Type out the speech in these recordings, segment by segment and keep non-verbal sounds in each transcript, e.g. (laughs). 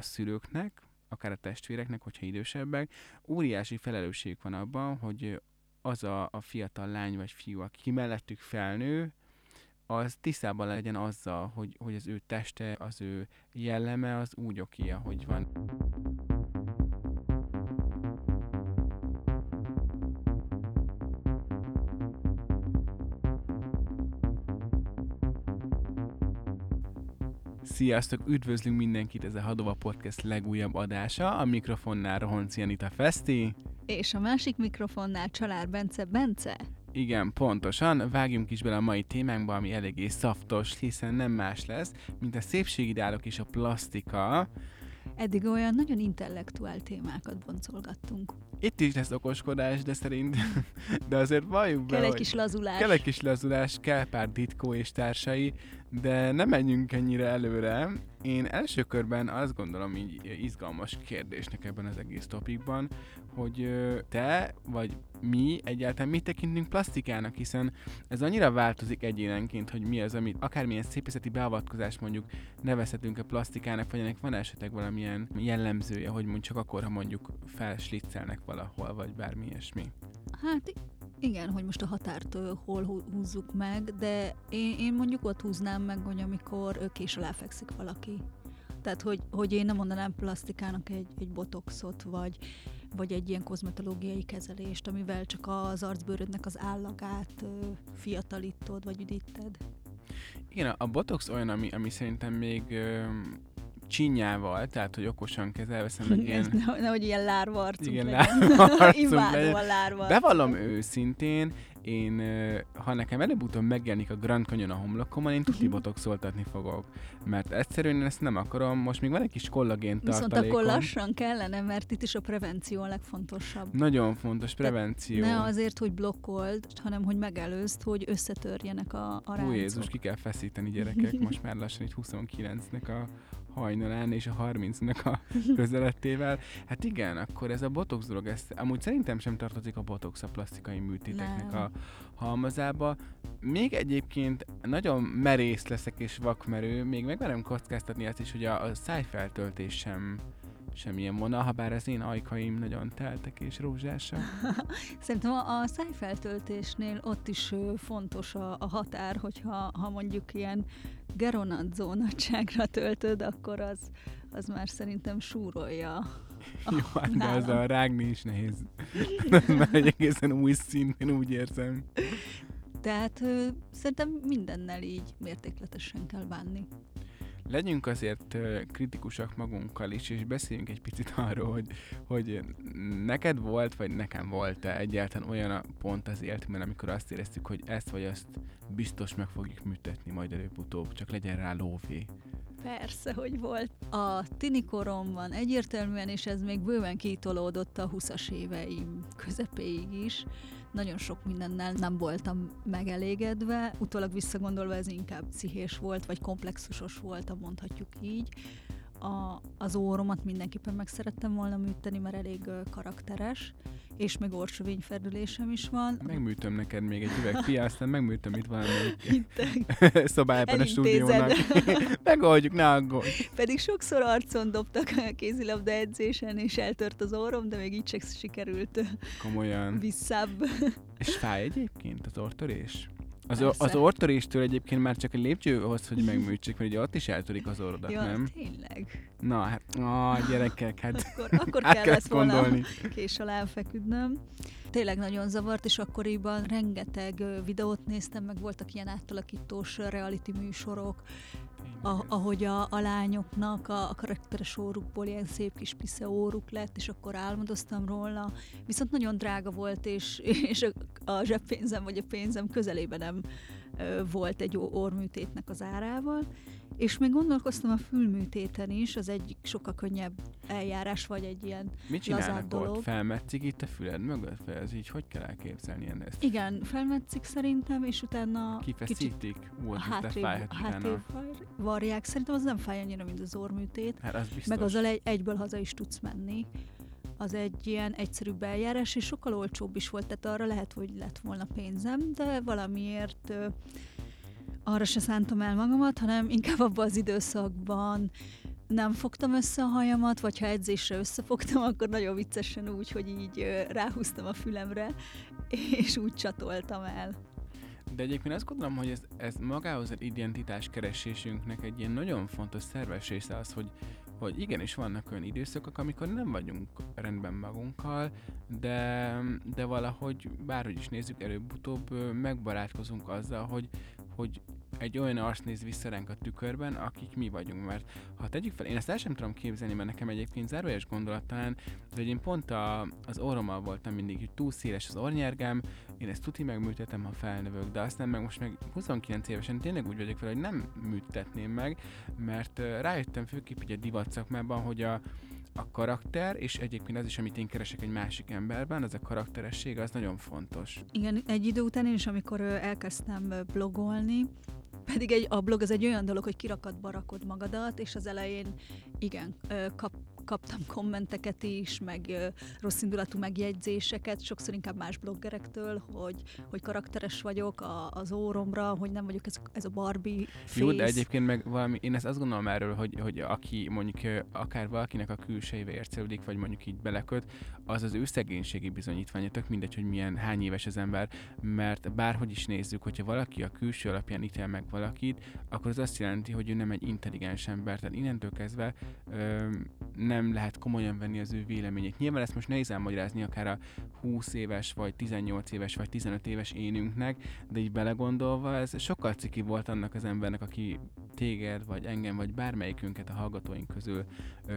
a szülőknek, akár a testvéreknek, hogyha idősebbek, óriási felelősségük van abban, hogy az a, a fiatal lány vagy fiú, aki mellettük felnő, az tisztában legyen azzal, hogy, hogy az ő teste, az ő jelleme az úgy oké, ahogy van. Sziasztok, üdvözlünk mindenkit, ez a Hadova Podcast legújabb adása. A mikrofonnál Rohonci Anita Feszti. És a másik mikrofonnál Csalár Bence Bence. Igen, pontosan. Vágjunk is bele a mai témánkba, ami eléggé szaftos, hiszen nem más lesz, mint a szépségideálok és a plastika. Eddig olyan nagyon intellektuál témákat boncolgattunk. Itt is lesz okoskodás, de szerint, (laughs) de azért valljuk be, Kell egy kis lazulás. Kell egy kis lazulás, kell pár ditkó és társai, de nem menjünk ennyire előre. Én első körben azt gondolom így izgalmas kérdésnek ebben az egész topikban, hogy te vagy mi egyáltalán mit tekintünk plastikának, hiszen ez annyira változik egyénenként, hogy mi az, amit akármilyen szépészeti beavatkozás mondjuk nevezhetünk a plastikának, vagy ennek van esetleg valamilyen jellemzője, hogy mondjuk csak akkor, ha mondjuk felsliccelnek valahol, vagy bármi ilyesmi. Hát igen, hogy most a határt hol húzzuk meg, de én, én mondjuk ott húznám meg, hogy amikor kés alá fekszik valaki. Tehát, hogy, hogy én nem mondanám plastikának egy, egy botoxot, vagy, vagy egy ilyen kozmetológiai kezelést, amivel csak az arcbőrödnek az állagát fiatalítod, vagy üdíted. Igen, a botox olyan, ami, ami szerintem még csinyával, tehát hogy okosan kezelve, meg (laughs) ilyen... Ne, nehogy ilyen lárva arcunk igen, lárva (laughs) (laughs) Imádom a lárva. Bevallom őszintén, én, ha nekem előbb-utóbb megjelenik a Grand Canyon a homlokomon, én tuti botoxoltatni fogok. Mert egyszerűen én ezt nem akarom, most még van egy kis kollagén tartalékom. Viszont akkor lassan kellene, mert itt is a prevenció a legfontosabb. Nagyon fontos prevenció. ne azért, hogy blokkold, hanem hogy megelőzd, hogy összetörjenek a, a ráncok. Jézus, ki kell feszíteni gyerekek, most már lassan itt 29-nek a hajnalán és a 30-nak a (laughs) közelettével. Hát igen, akkor ez a botox dolog, ez amúgy szerintem sem tartozik a botox a plastikai műtéteknek Nem. a halmazába. Még egyébként nagyon merész leszek és vakmerő, még megmerem kockáztatni azt is, hogy a, a szájfeltöltés sem semmilyen vonal, ha bár az én ajkaim nagyon teltek és rózsásak. (laughs) Szerintem a, szájfeltöltésnél ott is fontos a, a határ, hogyha ha mondjuk ilyen geronadzó nagyságra töltöd, akkor az, az már szerintem súrolja a, (laughs) Jó, hát de az a rágni is nehéz. (laughs) Ez már egy egészen új szintén úgy érzem. Tehát ö, szerintem mindennel így mértékletesen kell bánni legyünk azért kritikusak magunkkal is, és beszéljünk egy picit (laughs) arról, hogy, hogy neked volt, vagy nekem volt-e egyáltalán olyan a pont az életben, amikor azt éreztük, hogy ezt vagy azt biztos meg fogjuk műtetni majd előbb-utóbb, csak legyen rá lóvé. Persze, hogy volt. A tini koromban egyértelműen, és ez még bőven kitolódott a 20-as éveim közepéig is, nagyon sok mindennel nem voltam megelégedve, utólag visszagondolva ez inkább pszichés volt, vagy komplexusos volt, mondhatjuk így. A, az óromat mindenképpen meg szerettem volna műteni, mert elég karakteres, és még orsovényferdülésem is van. Megműtöm neked még egy üveg pia, aztán megműtöm itt valami (laughs) szobájában a stúdiónak. (laughs) Megoldjuk, ne aggódj. Pedig sokszor arcon dobtak a kézilabda edzésen, és eltört az orrom, de még így csak sikerült Komolyan. visszább. És fáj egyébként az ortörés? Az, az ortoréstől egyébként már csak egy lépcső ahhoz, hogy megműtsék, mert ugye ott is eltörik az orrodat, ja, nem? tényleg. Na, hát, a gyerekek, hát akkor, akkor kellett volna kés alá feküdnöm. Tényleg nagyon zavart, és akkoriban rengeteg videót néztem, meg voltak ilyen átalakítós reality műsorok, a, ahogy a, a lányoknak a, a karakteres órukból ilyen szép kis pisze óruk lett, és akkor álmodoztam róla. Viszont nagyon drága volt, és, és a, a zseppénzem vagy a pénzem közelében nem volt egy orműtétnek az árával, és még gondolkoztam a fülműtéten is, az egy sokkal könnyebb eljárás, vagy egy ilyen Mit csinálnak dolog. ott? Felmetszik itt a füled mögött? Ez így hogy kell elképzelni ezt? Igen, felmetszik szerintem, és utána Kifeszítik? Ú, a hátrébb, hátrébb varják. Szerintem az nem fáj annyira, mint az orműtét. Hát az biztos. Meg azzal egy, egyből haza is tudsz menni az egy ilyen egyszerű eljárás, és sokkal olcsóbb is volt, tehát arra lehet, hogy lett volna pénzem, de valamiért arra se szántam el magamat, hanem inkább abban az időszakban nem fogtam össze a hajamat, vagy ha edzésre összefogtam, akkor nagyon viccesen úgy, hogy így ráhúztam a fülemre, és úgy csatoltam el. De egyébként azt gondolom, hogy ez, ez magához az identitás keresésünknek egy ilyen nagyon fontos szerves része az, hogy, hogy igenis vannak olyan időszakok, amikor nem vagyunk rendben magunkkal, de, de valahogy bárhogy is nézzük, előbb-utóbb megbarátkozunk azzal, hogy, hogy egy olyan arc néz vissza ránk a tükörben, akik mi vagyunk, mert ha tegyük fel, én ezt el sem tudom képzelni, mert nekem egyébként zárójeles gondolat talán, de én pont a, az orrommal voltam mindig, hogy túl széles az ornyergám, én ezt tuti megműtetem, ha felnövök, de aztán meg most meg 29 évesen tényleg úgy vagyok fel, hogy nem műtetném meg, mert rájöttem főképp így a divat szakmában, hogy a, a karakter, és egyébként az is, amit én keresek egy másik emberben, az a karakteresség, az nagyon fontos. Igen, egy idő után én is, amikor elkezdtem blogolni, pedig egy, a blog az egy olyan dolog, hogy kirakatba rakod magadat, és az elején igen, kap, kaptam kommenteket is, meg rossz indulatú megjegyzéseket, sokszor inkább más bloggerektől, hogy, hogy karakteres vagyok a, az óromra, hogy nem vagyok ez, ez a Barbie face. Jó, de egyébként meg valami, én ezt azt gondolom erről, hogy, hogy aki mondjuk akár valakinek a külsejével ércelődik, vagy mondjuk így beleköt, az az ő szegénységi bizonyítványa, tök mindegy, hogy milyen, hány éves az ember, mert bárhogy is nézzük, hogyha valaki a külső alapján ítél meg valakit, akkor az azt jelenti, hogy ő nem egy intelligens ember, tehát innentől kezdve ö, nem lehet komolyan venni az ő véleményét. Nyilván ezt most nehéz elmagyarázni akár a 20 éves, vagy 18 éves, vagy 15 éves énünknek, de így belegondolva ez sokkal ciki volt annak az embernek, aki téged, vagy engem, vagy bármelyikünket a hallgatóink közül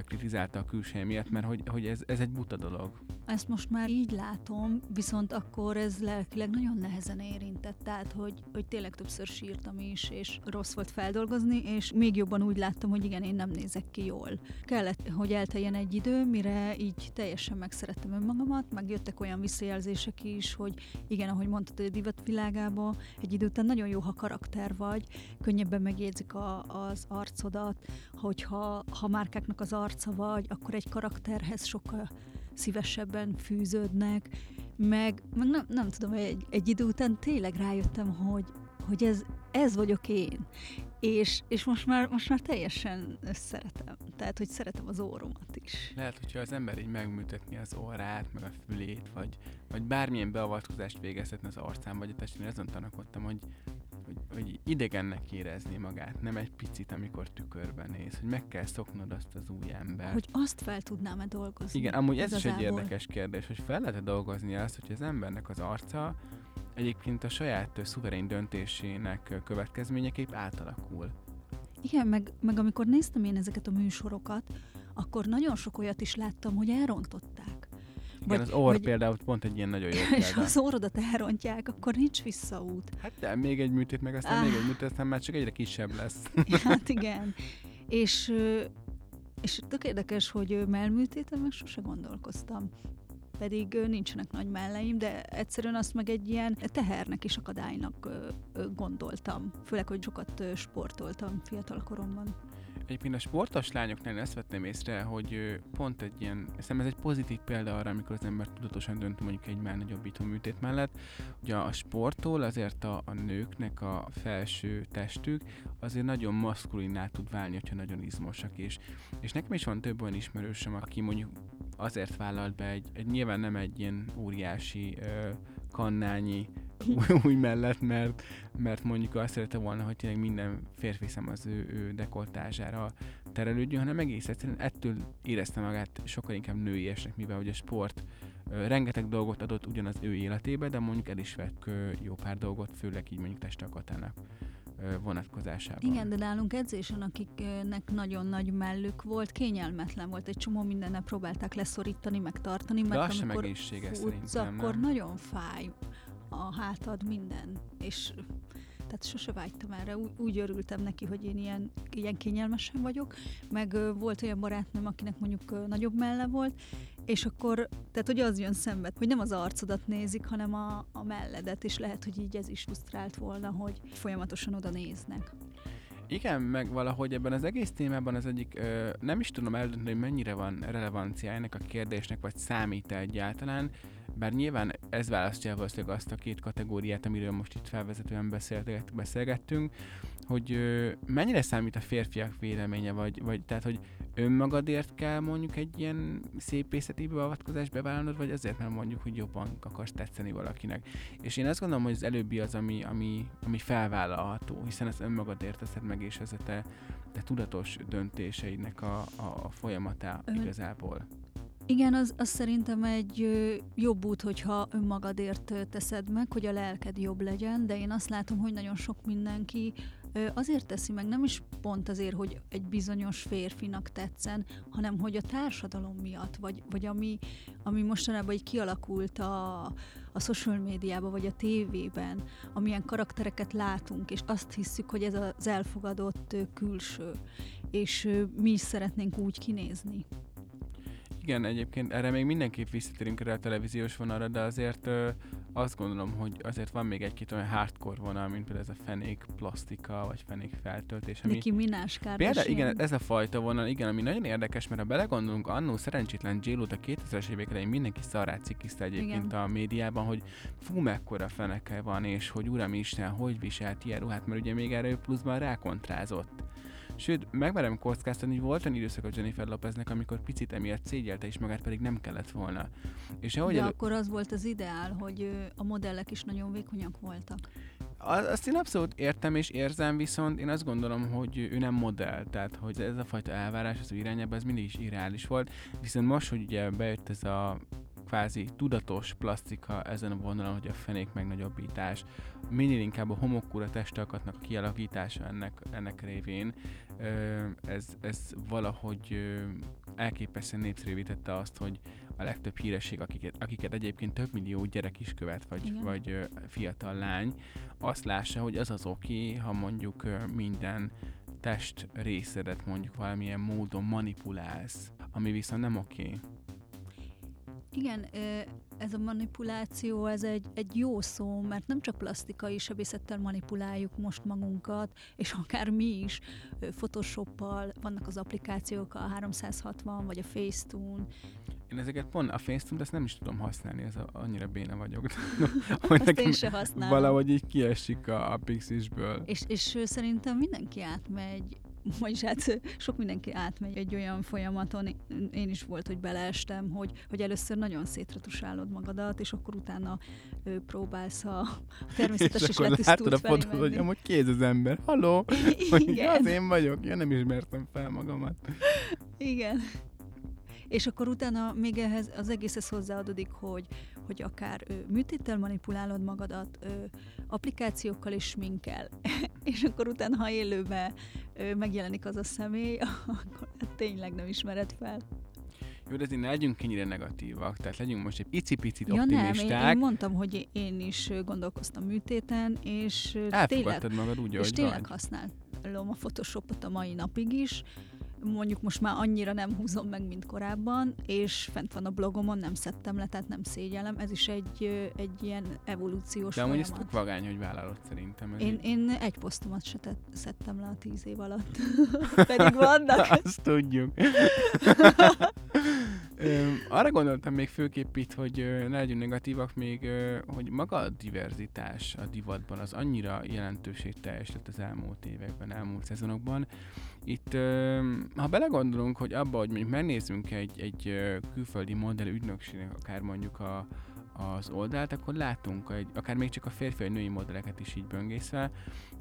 kritizálta a külső miatt, mert hogy, hogy ez, ez egy buta dolog. Ezt most már így látom, viszont akkor ez lelkileg nagyon nehezen érintett, tehát hogy, hogy tényleg többször sírtam is, és rossz volt feldolgozni, és még jobban úgy láttam, hogy igen, én nem nézek ki jól. Kellett, hogy elteljen egy idő, mire így teljesen megszerettem önmagamat, meg jöttek olyan visszajelzések is, hogy igen, ahogy mondtad, hogy a divat világában egy idő után nagyon jó, ha karakter vagy, könnyebben megjegyzik a, az arcodat, hogyha ha márkáknak az arca vagy, akkor egy karakterhez sokkal szívesebben fűződnek, meg, meg nem, nem tudom, egy, egy idő után tényleg rájöttem, hogy, hogy ez, ez vagyok én. És, és most, már, most már teljesen szeretem. Tehát, hogy szeretem az óromat is. Lehet, hogyha az ember így megműtetni az orrát, meg a fülét, vagy, vagy bármilyen beavatkozást végezhetne az arcán, vagy a testén, azon tanakodtam, hogy hogy, hogy idegennek érezni magát, nem egy picit, amikor tükörben néz, hogy meg kell szoknod azt az új ember. Hogy azt fel tudnám-e dolgozni. Igen, amúgy ez is egy érdekes kérdés, hogy fel lehet-e dolgozni azt, hogy az embernek az arca egyébként a saját szuverén döntésének következményeképp átalakul. Igen, meg, meg amikor néztem én ezeket a műsorokat, akkor nagyon sok olyat is láttam, hogy elrontották. Igen, vagy, az orr vagy, például pont egy ilyen nagyon jó (laughs) példa. És az orrodat elrontják, akkor nincs visszaút. Hát de még egy műtét, meg aztán ah. még egy műtét, aztán már csak egyre kisebb lesz. (laughs) hát (laughs) igen. És, és tök érdekes, hogy mellműtéten meg sose gondolkoztam pedig nincsenek nagy melleim, de egyszerűen azt meg egy ilyen tehernek és akadálynak gondoltam. Főleg, hogy sokat sportoltam fiatal koromban. Egyébként a sportos lányoknál ezt vettem észre, hogy pont egy ilyen, hiszem ez egy pozitív példa arra, amikor az ember tudatosan dönt mondjuk egy már nagyobbító műtét mellett. Ugye a sporttól azért a, a nőknek a felső testük azért nagyon maszkulinnál tud válni, hogyha nagyon izmosak. És, és nekem is van több olyan ismerősöm, aki mondjuk azért vállalt be egy, egy nyilván nem egy ilyen óriási ö, kannányi (laughs) új mellett, mert, mert mondjuk azt szerette volna, hogy tényleg minden férfi szem az ő, ő dekoltázsára terelődjön, hanem egész egyszerűen ettől érezte magát sokkal inkább nőiesnek, mivel hogy a sport rengeteg dolgot adott ugyanaz ő életébe, de mondjuk el is vett jó pár dolgot, főleg így mondjuk testalkatának vonatkozásában. Igen, de nálunk edzésen, akiknek nagyon nagy mellük volt, kényelmetlen volt, egy csomó mindennel próbálták leszorítani, megtartani, mert amikor futsz, akkor nem? nagyon fáj a hátad minden, és tehát sose vágytam erre, úgy, úgy örültem neki, hogy én ilyen, ilyen kényelmesen vagyok, meg volt olyan barátnőm, akinek mondjuk nagyobb melle volt, és akkor, tehát hogy az jön szembe, hogy nem az arcodat nézik, hanem a, a melledet, és lehet, hogy így ez is frusztrált volna, hogy folyamatosan oda néznek. Igen, meg valahogy ebben az egész témában az egyik, ö, nem is tudom eldönteni, hogy mennyire van relevancia ennek a kérdésnek, vagy számít egyáltalán, bár nyilván ez választja valószínűleg azt a két kategóriát, amiről most itt felvezetően beszélgettünk, hogy ö, mennyire számít a férfiak véleménye, vagy, vagy tehát, hogy önmagadért kell mondjuk egy ilyen szépészeti beavatkozást bevállalnod, vagy azért, mert mondjuk, hogy jobban akarsz tetszeni valakinek. És én azt gondolom, hogy az előbbi az, ami, ami, ami felvállalható, hiszen ezt önmagadért teszed meg, és ez a te, te tudatos döntéseidnek a, a, a folyamatá igazából. Igen, az, az szerintem egy jobb út, hogyha önmagadért teszed meg, hogy a lelked jobb legyen, de én azt látom, hogy nagyon sok mindenki azért teszi meg, nem is pont azért, hogy egy bizonyos férfinak tetszen, hanem hogy a társadalom miatt, vagy, vagy ami, ami mostanában így kialakult a, a social médiában, vagy a tévében, amilyen karaktereket látunk, és azt hiszük, hogy ez az elfogadott külső, és mi is szeretnénk úgy kinézni. Igen, egyébként erre még mindenképp visszatérünk erre a televíziós vonalra, de azért ö, azt gondolom, hogy azért van még egy-két olyan hardcore vonal, mint például ez a fenék plastika, vagy fenék feltöltés. Ami Nicki Minaj Például igen, ez a fajta vonal, igen, ami nagyon érdekes, mert ha belegondolunk, annó szerencsétlen j a 2000-es évek elején mindenki szarát cikkizte egyébként igen. a médiában, hogy fú, mekkora feneke van, és hogy uram Isten, hogy viselt ilyen ruhát, mert ugye még erről pluszban rákontrázott. Sőt, megmerem kockáztatni, hogy volt olyan időszak a Jennifer Lopeznek, amikor picit emiatt szégyelte, és magát pedig nem kellett volna. És ahogy De elő... akkor az volt az ideál, hogy a modellek is nagyon vékonyak voltak. Azt én abszolút értem és érzem, viszont én azt gondolom, hogy ő nem modell, tehát hogy ez a fajta elvárás az ő irányába, ez mindig is irreális volt, viszont most, hogy ugye bejött ez a kvázi tudatos plastika ezen a vonalon, hogy a fenék megnagyobbítás, minél inkább a homokkúra testalkatnak a kialakítása ennek, ennek révén, ez, ez valahogy elképesztően népszerűvé tette azt, hogy a legtöbb híresség, akiket, akiket egyébként több millió gyerek is követ, vagy, vagy fiatal lány, azt lássa, hogy az az oké, ha mondjuk minden test részedet mondjuk valamilyen módon manipulálsz, ami viszont nem oké. Igen, ez a manipuláció, ez egy, egy jó szó, mert nem csak plastikai sebészettel manipuláljuk most magunkat, és akár mi is, Photoshoppal, vannak az applikációk, a 360, vagy a Facetune. Én ezeket pont a Facetune, ezt nem is tudom használni, ez a, annyira béna vagyok. (laughs) (laughs) hogy nekem én se használom. Valahogy így kiesik a, a Pixisből. És, és szerintem mindenki átmegy (laughs) vagyis hát sok mindenki átmegy egy olyan folyamaton, én is volt, hogy beleestem, hogy, hogy először nagyon szétretusálod magadat, és akkor utána ő, próbálsz a (laughs) természetes és, és letisztult a fotót, hogy amúgy kéz az ember, haló, (laughs) Igen. az én vagyok, én nem ismertem fel magamat. Igen. És akkor utána még ehhez az egészhez hozzáadódik, hogy, hogy akár ö, műtéttel manipulálod magadat, ö, applikációkkal és sminkel, (laughs) és akkor utána, ha élőben ö, megjelenik az a személy, (laughs) akkor hát tényleg nem ismered fel. Jó, de ne legyünk ennyire negatívak, tehát legyünk most egy picit ja, optimisták. Nem, én, én mondtam, hogy én is gondolkoztam műtéten, és tényleg, magad úgy, és tényleg használom a Photoshopot a mai napig is, mondjuk most már annyira nem húzom meg, mint korábban, és fent van a blogomon, nem szedtem le, tehát nem szégyellem. Ez is egy, egy ilyen evolúciós De amúgy ez tök vagány, hogy vállalod szerintem. Én, én egy posztomat se tett, szedtem le a tíz év alatt. (laughs) Pedig vannak. (laughs) Azt tudjuk. arra gondoltam még főképp itt, hogy ne legyünk negatívak még, hogy maga a diverzitás a divatban az annyira jelentőségteljes lett az elmúlt években, elmúlt szezonokban. Itt, ha belegondolunk, hogy abba, hogy mondjuk megnézzünk egy, egy külföldi modell ügynökségnek, akár mondjuk a, az oldalt, akkor látunk egy, akár még csak a férfi vagy női modelleket is így böngészve,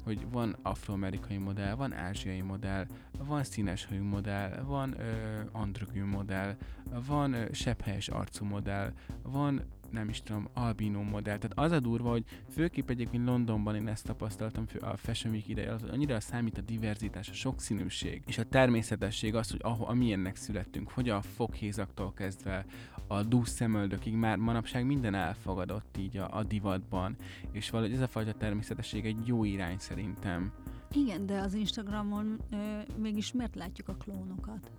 hogy van afroamerikai modell, van ázsiai modell, van színes hajú modell, van ö, androgyn modell, van ö, sebhelyes arcú modell, van nem is tudom, albino modell. Tehát az a durva, hogy főképp egyébként Londonban én ezt tapasztaltam a Fashion Week ideje, az, annyira számít a diverzitás, a sokszínűség, és a természetesség az, hogy ahol, amilyennek születtünk, hogy a foghézaktól kezdve a dús szemöldökig már manapság minden elfogadott így a, a divatban, és valahogy ez a fajta természetesség egy jó irány szerintem. Igen, de az Instagramon ö, mégis miért látjuk a klónokat?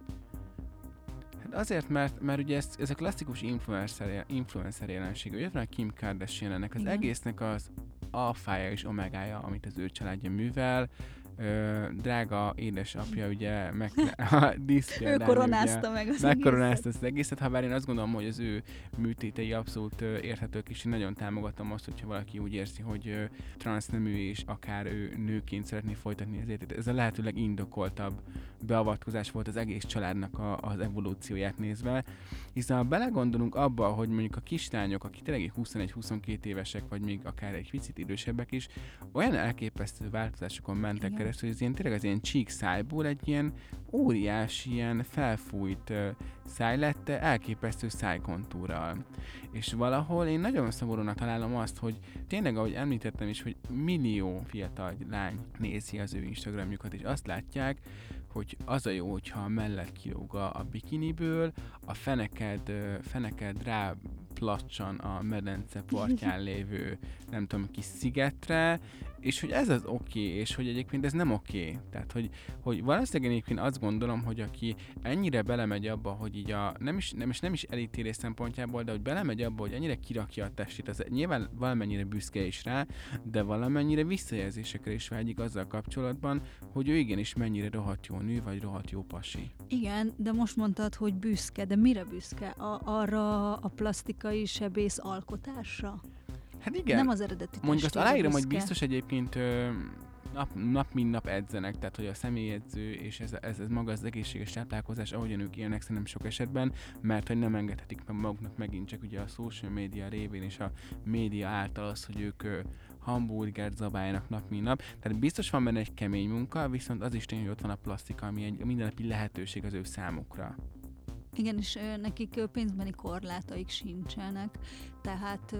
Hát azért, mert, mert ugye ez, ez a klasszikus influencer, influencer jelenség. Ugye van a Kim Kardashian ennek az Igen. egésznek az alfája és omegája, amit az ő családja művel, ö, drága édesapja ugye meg, (laughs) a ő koronázta meg az megkoronázta az egészet, ha bár én azt gondolom, hogy az ő műtétei abszolút érthetők, és én nagyon támogatom azt, hogyha valaki úgy érzi, hogy transznemű és akár ő nőként szeretné folytatni az életét. Ez a lehetőleg indokoltabb beavatkozás volt az egész családnak a, az evolúcióját nézve, hiszen ha belegondolunk abba, hogy mondjuk a kislányok, akik tényleg 21-22 évesek, vagy még akár egy picit idősebbek is, olyan elképesztő változásokon mentek. Keresztül, hogy ez ilyen, tényleg az ilyen csík szájból egy ilyen óriási, ilyen felfújt száj lett elképesztő szájkontúrral. És valahol én nagyon szomorúnak találom azt, hogy tényleg, ahogy említettem is, hogy millió fiatal lány nézi az ő Instagramjukat, és azt látják, hogy az a jó, hogyha a mellett kilóg a bikiniből, a feneked, feneked rá placsan a medence partján (laughs) lévő, nem tudom, kis szigetre, és hogy ez az oké, okay, és hogy egyébként ez nem oké. Okay. Tehát, hogy, hogy valószínűleg egyébként azt gondolom, hogy aki ennyire belemegy abba, hogy így a, nem is, nem, és nem is elítélés szempontjából, de hogy belemegy abba, hogy ennyire kirakja a testét, az nyilván valamennyire büszke is rá, de valamennyire visszajelzésekre is vágyik azzal kapcsolatban, hogy ő igenis mennyire rohadt jó nő, vagy rohadt jó pasi. Igen, de most mondtad, hogy büszke, de mire büszke? A, arra a plastikai sebész alkotásra? Hát igen. Nem az eredeti Mondjuk azt aláírom, hogy biztos egyébként ö, nap, nap mint nap edzenek, tehát hogy a személyedző és ez, ez, ez maga az egészséges táplálkozás, ahogyan ők élnek szerintem sok esetben, mert hogy nem engedhetik meg maguknak megint csak ugye a social media révén és a média által az, hogy ők ö, hamburgert zabáljanak nap mint nap. Tehát biztos van benne egy kemény munka, viszont az is tény, hogy ott van a plastika, ami egy mindennapi lehetőség az ő számukra. Igen, és nekik pénzbeni korlátaik sincsenek, tehát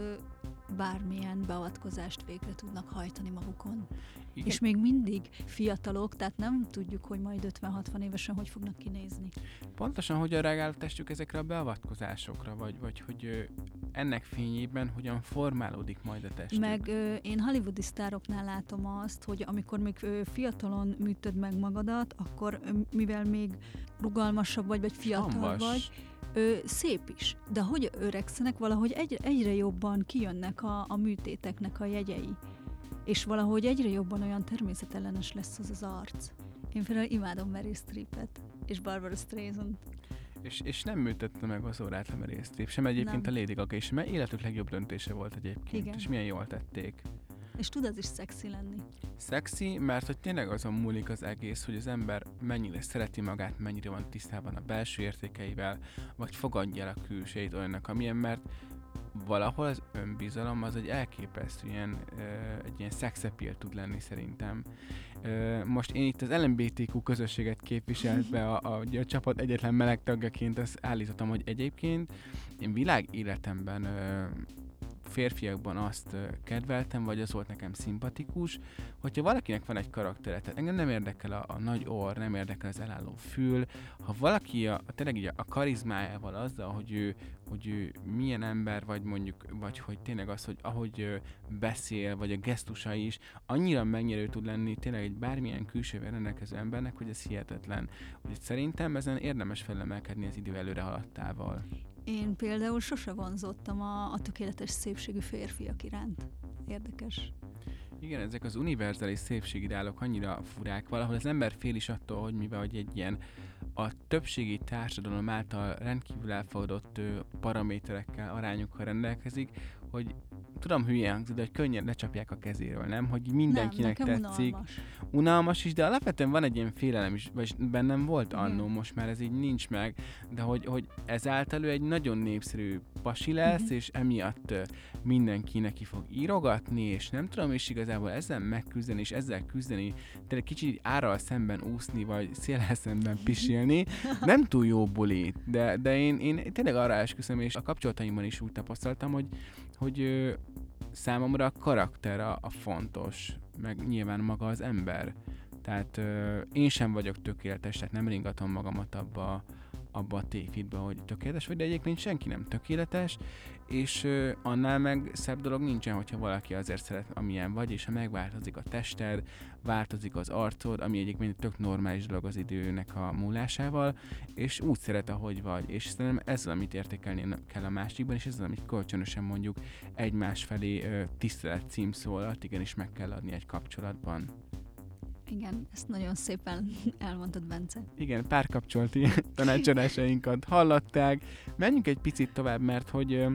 bármilyen beavatkozást végre tudnak hajtani magukon. Igen. És még mindig fiatalok, tehát nem tudjuk, hogy majd 50-60 évesen hogy fognak kinézni. Pontosan hogyan reagál a testük ezekre a beavatkozásokra, vagy, vagy hogy ennek fényében hogyan formálódik majd a testük? Meg ö, én hollywoodi sztároknál látom azt, hogy amikor még ö, fiatalon műtöd meg magadat, akkor ö, mivel még rugalmasabb vagy, vagy fiatal Hambas. vagy, ö, szép is. De hogy öregszenek, valahogy egyre, egyre jobban kijönnek a, a műtéteknek a jegyei. És valahogy egyre jobban olyan természetellenes lesz az az arc. Én például imádom Mary Streepet és Barbara Streisand. És, és nem műtette meg az órát a Meryl Streep, sem egyébként nem. a Lady Gaga, és mert életük legjobb döntése volt egyébként, Igen. és milyen jól tették. És tud az is szexi lenni. Szexi, mert hogy tényleg azon múlik az egész, hogy az ember mennyire szereti magát, mennyire van tisztában a belső értékeivel, vagy fogadja el a külsejét olyannak, amilyen, mert valahol az önbizalom az egy elképesztő ilyen, egy ilyen szexepil tud lenni szerintem. Most én itt az LMBTQ közösséget képviselve a, a, a csapat egyetlen meleg tagjaként azt állítottam, hogy egyébként én világ életemben férfiakban azt kedveltem, vagy az volt nekem szimpatikus, hogyha valakinek van egy karaktere, tehát engem nem érdekel a, a nagy orr, nem érdekel az elálló fül, ha valaki a, tényleg így a, karizmájával azzal, hogy ő, hogy ő milyen ember, vagy mondjuk, vagy hogy tényleg az, hogy ahogy beszél, vagy a gesztusa is, annyira megnyerő tud lenni tényleg egy bármilyen külsővel rendelkező embernek, hogy ez hihetetlen. Úgyhogy szerintem ezen érdemes felemelkedni az idő előre haladtával. Én például sose vonzottam a, a tökéletes szépségű férfiak iránt. Érdekes. Igen, ezek az univerzális szépségidálok annyira furák. Valahol az ember fél is attól, hogy mivel hogy egy ilyen a többségi társadalom által rendkívül elfogadott paraméterekkel, arányokkal rendelkezik, hogy tudom hülye hangzik, de hogy könnyen lecsapják a kezéről, nem? Hogy mindenkinek nem, tetszik. Unalmas. unalmas is, de alapvetően van egy ilyen félelem is, vagy bennem volt annó, most már ez így nincs meg, de hogy, hogy ezáltal ő egy nagyon népszerű pasi lesz, uh-huh. és emiatt mindenki neki fog írogatni, és nem tudom is igazából ezzel megküzdeni, és ezzel küzdeni, de egy kicsit árral szemben úszni, vagy széllel szemben pisilni, nem túl jó buli, de, de én, én tényleg arra esküszöm, és a kapcsolataimban is úgy tapasztaltam, hogy, hogy számomra a karakter a, a fontos, meg nyilván maga az ember. Tehát ö, én sem vagyok tökéletes, tehát nem ringatom magamat abba, abba a tévhitbe, hogy tökéletes vagy, de egyébként senki nem tökéletes, és annál meg szebb dolog nincsen, hogyha valaki azért szeret, amilyen vagy, és ha megváltozik a tested, változik az arcod, ami egyébként tök normális dolog az időnek a múlásával, és úgy szeret, ahogy vagy. És szerintem ez az, amit értékelni kell a másikban, és ez az, amit kölcsönösen mondjuk egymás felé tisztelet címszólat igenis meg kell adni egy kapcsolatban. Igen, ezt nagyon szépen (laughs) elmondtad, Bence. Igen, párkapcsolati (laughs) tanácsadásainkat hallották. Menjünk egy picit tovább, mert hogy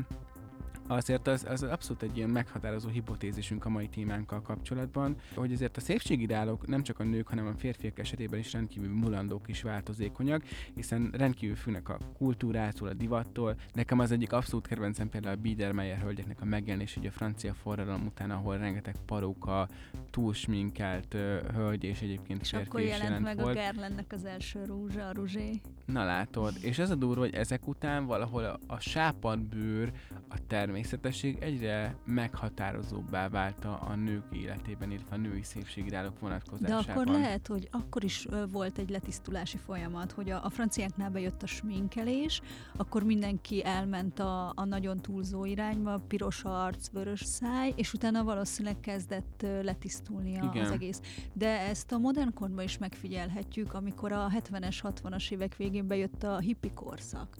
azért az, az abszolút egy ilyen meghatározó hipotézisünk a mai témánkkal kapcsolatban, hogy azért a szépségideálok nem csak a nők, hanem a férfiak esetében is rendkívül mulandók és változékonyak, hiszen rendkívül függnek a kultúrától, a divattól. Nekem az egyik abszolút kedvencem például a Biedermeier hölgyeknek a megjelenés, hogy a francia forradalom után, ahol rengeteg paróka, túlsminkelt uh, hölgy és egyébként és akkor jelent, jelent meg volt. a Gerlennek az első rúzsa, a ruzsé. Na látod, és ez a durva, hogy ezek után valahol a, a sápadbőr, a természetesség egyre meghatározóbbá vált a, nők életében, illetve a női szépségideálok vonatkozásában. De akkor lehet, hogy akkor is volt egy letisztulási folyamat, hogy a, a franciáknál bejött a sminkelés, akkor mindenki elment a, a nagyon túlzó irányba, piros arc, vörös száj, és utána valószínűleg kezdett letisztulni az egész. De ezt a modern korban is megfigyelhetjük, amikor a 70-es, 60-as évek végén bejött a hippi korszak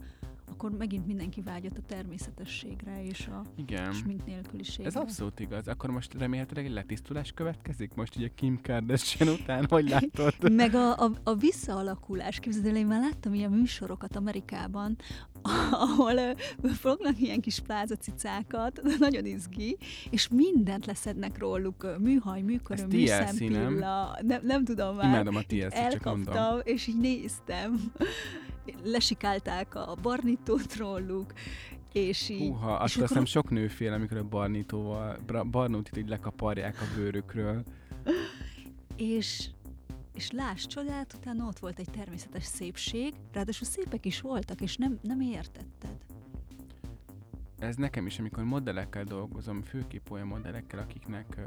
akkor megint mindenki vágyott a természetességre és a Igen. smink nélküliségre. Ez abszolút igaz. Akkor most remélhetőleg egy letisztulás következik? Most ugye Kim Kardashian után, hogy látod? (laughs) Meg a, a, a visszaalakulás. Képzeld el, én már láttam ilyen műsorokat Amerikában, (laughs) ahol uh, fognak ilyen kis plázacicákat, nagyon izgi, és mindent leszednek róluk, műhaj, műköröm, műszempilla, nem? nem, nem tudom már. Imádom a TLC, csak mondom. és így néztem lesikálták a barnitót róluk, és így... Húha, azt hiszem akkor... sok nő fél, amikor a barnitóval, barnótit így lekaparják a bőrükről. és és láss csodát, utána ott volt egy természetes szépség, ráadásul szépek is voltak, és nem, nem értetted. Ez nekem is, amikor modellekkel dolgozom, főképp olyan modellekkel, akiknek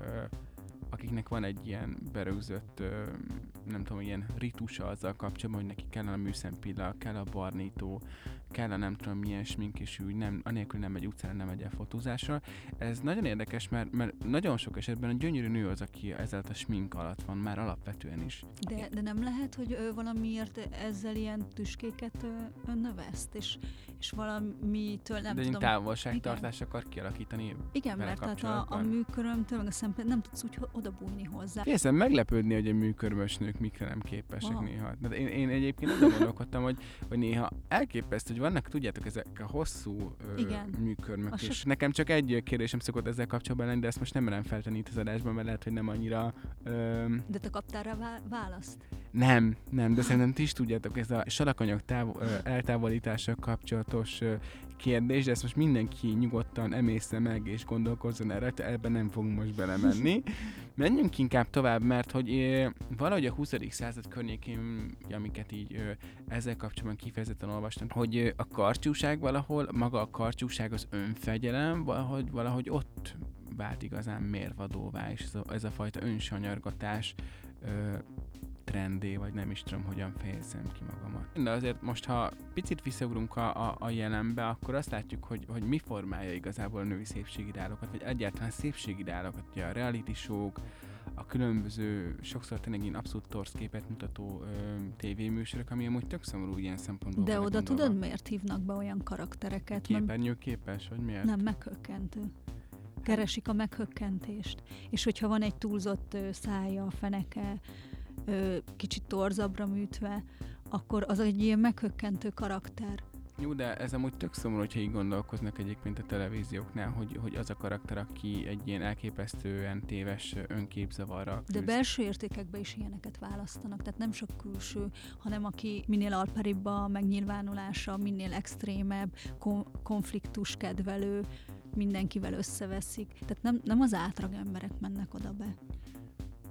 akiknek van egy ilyen berögzött, nem tudom, ilyen ritusa azzal kapcsolatban, hogy neki kell a műszempilla, kell a barnító, kell a nem tudom milyen smink, és úgy nem, anélkül nem megy utcára, nem megy el fotózásra. Ez nagyon érdekes, mert, mert nagyon sok esetben a gyönyörű nő az, aki ezzel a smink alatt van, már alapvetően is. De, de nem lehet, hogy ő valamiért ezzel ilyen tüskéket önnöveszt, és, és valamitől nem de tudom. De távolságtartás akar kialakítani Igen, mert tehát a, a műkörömtől, meg a szempont nem tudsz úgy odabújni hozzá. Félszem meglepődni, hogy a műkörmös nők mikre nem képesek wow. néha. De én, én egyébként azon gondolkodtam, hogy, hogy néha elképesztő, hogy vannak, tudjátok, ezek a hosszú Igen. műkörmök, és so... nekem csak egy kérdésem szokott ezzel kapcsolatban lenni, de ezt most nem merem feltenni itt az adásban, mert lehet, hogy nem annyira... Ö... De te kaptál rá választ? Nem, nem, de szerintem ti is tudjátok, ez a salakanyag táv- eltávolítással kapcsolatos kérdés, de ezt most mindenki nyugodtan emészze meg és gondolkozzon erre, ebben nem fogunk most belemenni. (laughs) Menjünk inkább tovább, mert hogy valahogy a 20. század környékén, amiket így ezzel kapcsolatban kifejezetten olvastam, hogy a karcsúság valahol, maga a karcsúság az önfegyelem, valahogy, valahogy ott vált igazán mérvadóvá, és ez a, ez a fajta önsanyargatás ö, trendé, vagy nem is tudom, hogyan fejezem ki magamat. De azért most, ha picit visszaugrunk a, a, a jelenbe, akkor azt látjuk, hogy, hogy mi formálja igazából a női szépségideálokat, vagy egyáltalán szépségideálokat, ugye a reality show a különböző, sokszor tényleg ilyen abszolút torsz képet mutató ö, tévéműsorok, ami amúgy tök szomorú ilyen szempontból. De oda gondolva. tudod, miért hívnak be olyan karaktereket? Képernyő képes, vagy miért? Nem, meghökkentő keresik a meghökkentést. És hogyha van egy túlzott szája, feneke, kicsit torzabbra műtve, akkor az egy ilyen meghökkentő karakter. Jó, de ez amúgy tök szomorú, hogyha így gondolkoznak egyébként a televízióknál, hogy, hogy az a karakter, aki egy ilyen elképesztően téves önképzavarra küzd. De belső értékekbe is ilyeneket választanak, tehát nem sok külső, hanem aki minél alperibb a megnyilvánulása, minél extrémebb, konfliktus kedvelő, mindenkivel összeveszik. Tehát nem, nem az átlag emberek mennek oda be.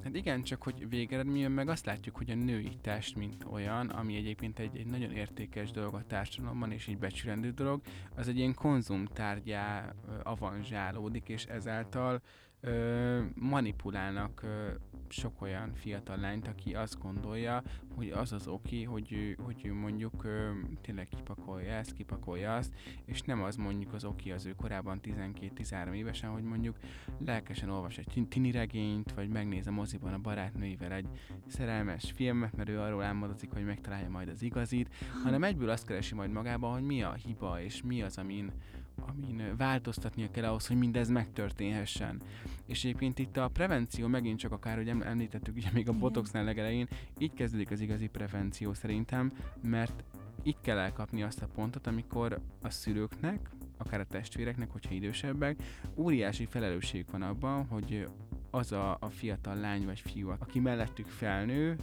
Hát igen, csak hogy végeredményben meg azt látjuk, hogy a női test, mint olyan, ami egyébként egy, egy nagyon értékes dolog a társadalomban, és így becsülendő dolog, az egy ilyen konzumtárgyá avanzsálódik, és ezáltal ö, manipulálnak ö, sok olyan fiatal lányt, aki azt gondolja, hogy az az oké, hogy ő, hogy ő mondjuk ö, tényleg kipakolja ezt, kipakolja azt, és nem az mondjuk az oké az ő korában 12-13 évesen, hogy mondjuk lelkesen olvas egy tini regényt, vagy megnéz a moziban a barátnőivel egy szerelmes filmet, mert ő arról álmodozik, hogy megtalálja majd az igazit, hanem egyből azt keresi majd magában, hogy mi a hiba, és mi az, amin amin változtatnia kell ahhoz, hogy mindez megtörténhessen. És egyébként itt a prevenció megint csak akár, hogy említettük ugye még a botoxnál legelején, így kezdődik az igazi prevenció szerintem, mert itt kell elkapni azt a pontot, amikor a szülőknek, akár a testvéreknek, hogyha idősebbek, óriási felelősség van abban, hogy az a, a fiatal lány vagy fiú, aki mellettük felnő,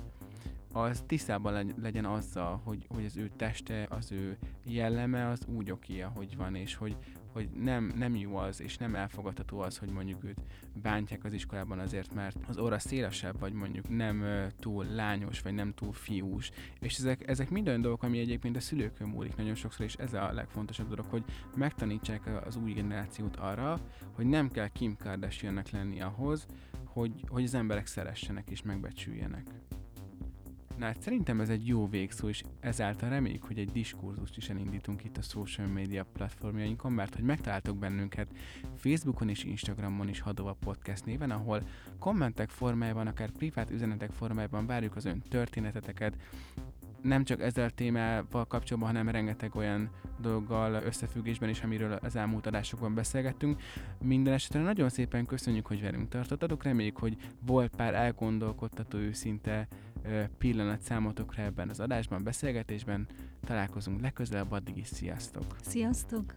az tisztában legyen azzal, hogy, hogy az ő teste, az ő jelleme az úgy oké, ahogy van, és hogy, hogy nem, nem jó az, és nem elfogadható az, hogy mondjuk őt bántják az iskolában azért, mert az óra szélesebb, vagy mondjuk nem túl lányos, vagy nem túl fiús. És ezek, ezek mind olyan dolgok, ami egyébként a szülőkön múlik nagyon sokszor, és ez a legfontosabb dolog, hogy megtanítsák az új generációt arra, hogy nem kell Kim Kardashiannek lenni ahhoz, hogy, hogy az emberek szeressenek és megbecsüljenek. Na hát szerintem ez egy jó végszó, és ezáltal reméljük, hogy egy diskurzust is elindítunk itt a social media platformjainkon, mert hogy megtaláltok bennünket Facebookon és Instagramon is Hadova Podcast néven, ahol kommentek formájában, akár privát üzenetek formájában várjuk az ön történeteteket, nem csak ezzel a témával kapcsolatban, hanem rengeteg olyan dolggal összefüggésben is, amiről az elmúlt adásokban beszélgettünk. Minden esetre nagyon szépen köszönjük, hogy velünk tartottatok, reméljük, hogy volt pár elgondolkodtató őszinte pillanat számotokra ebben az adásban, beszélgetésben. Találkozunk legközelebb, addig is sziasztok! Sziasztok!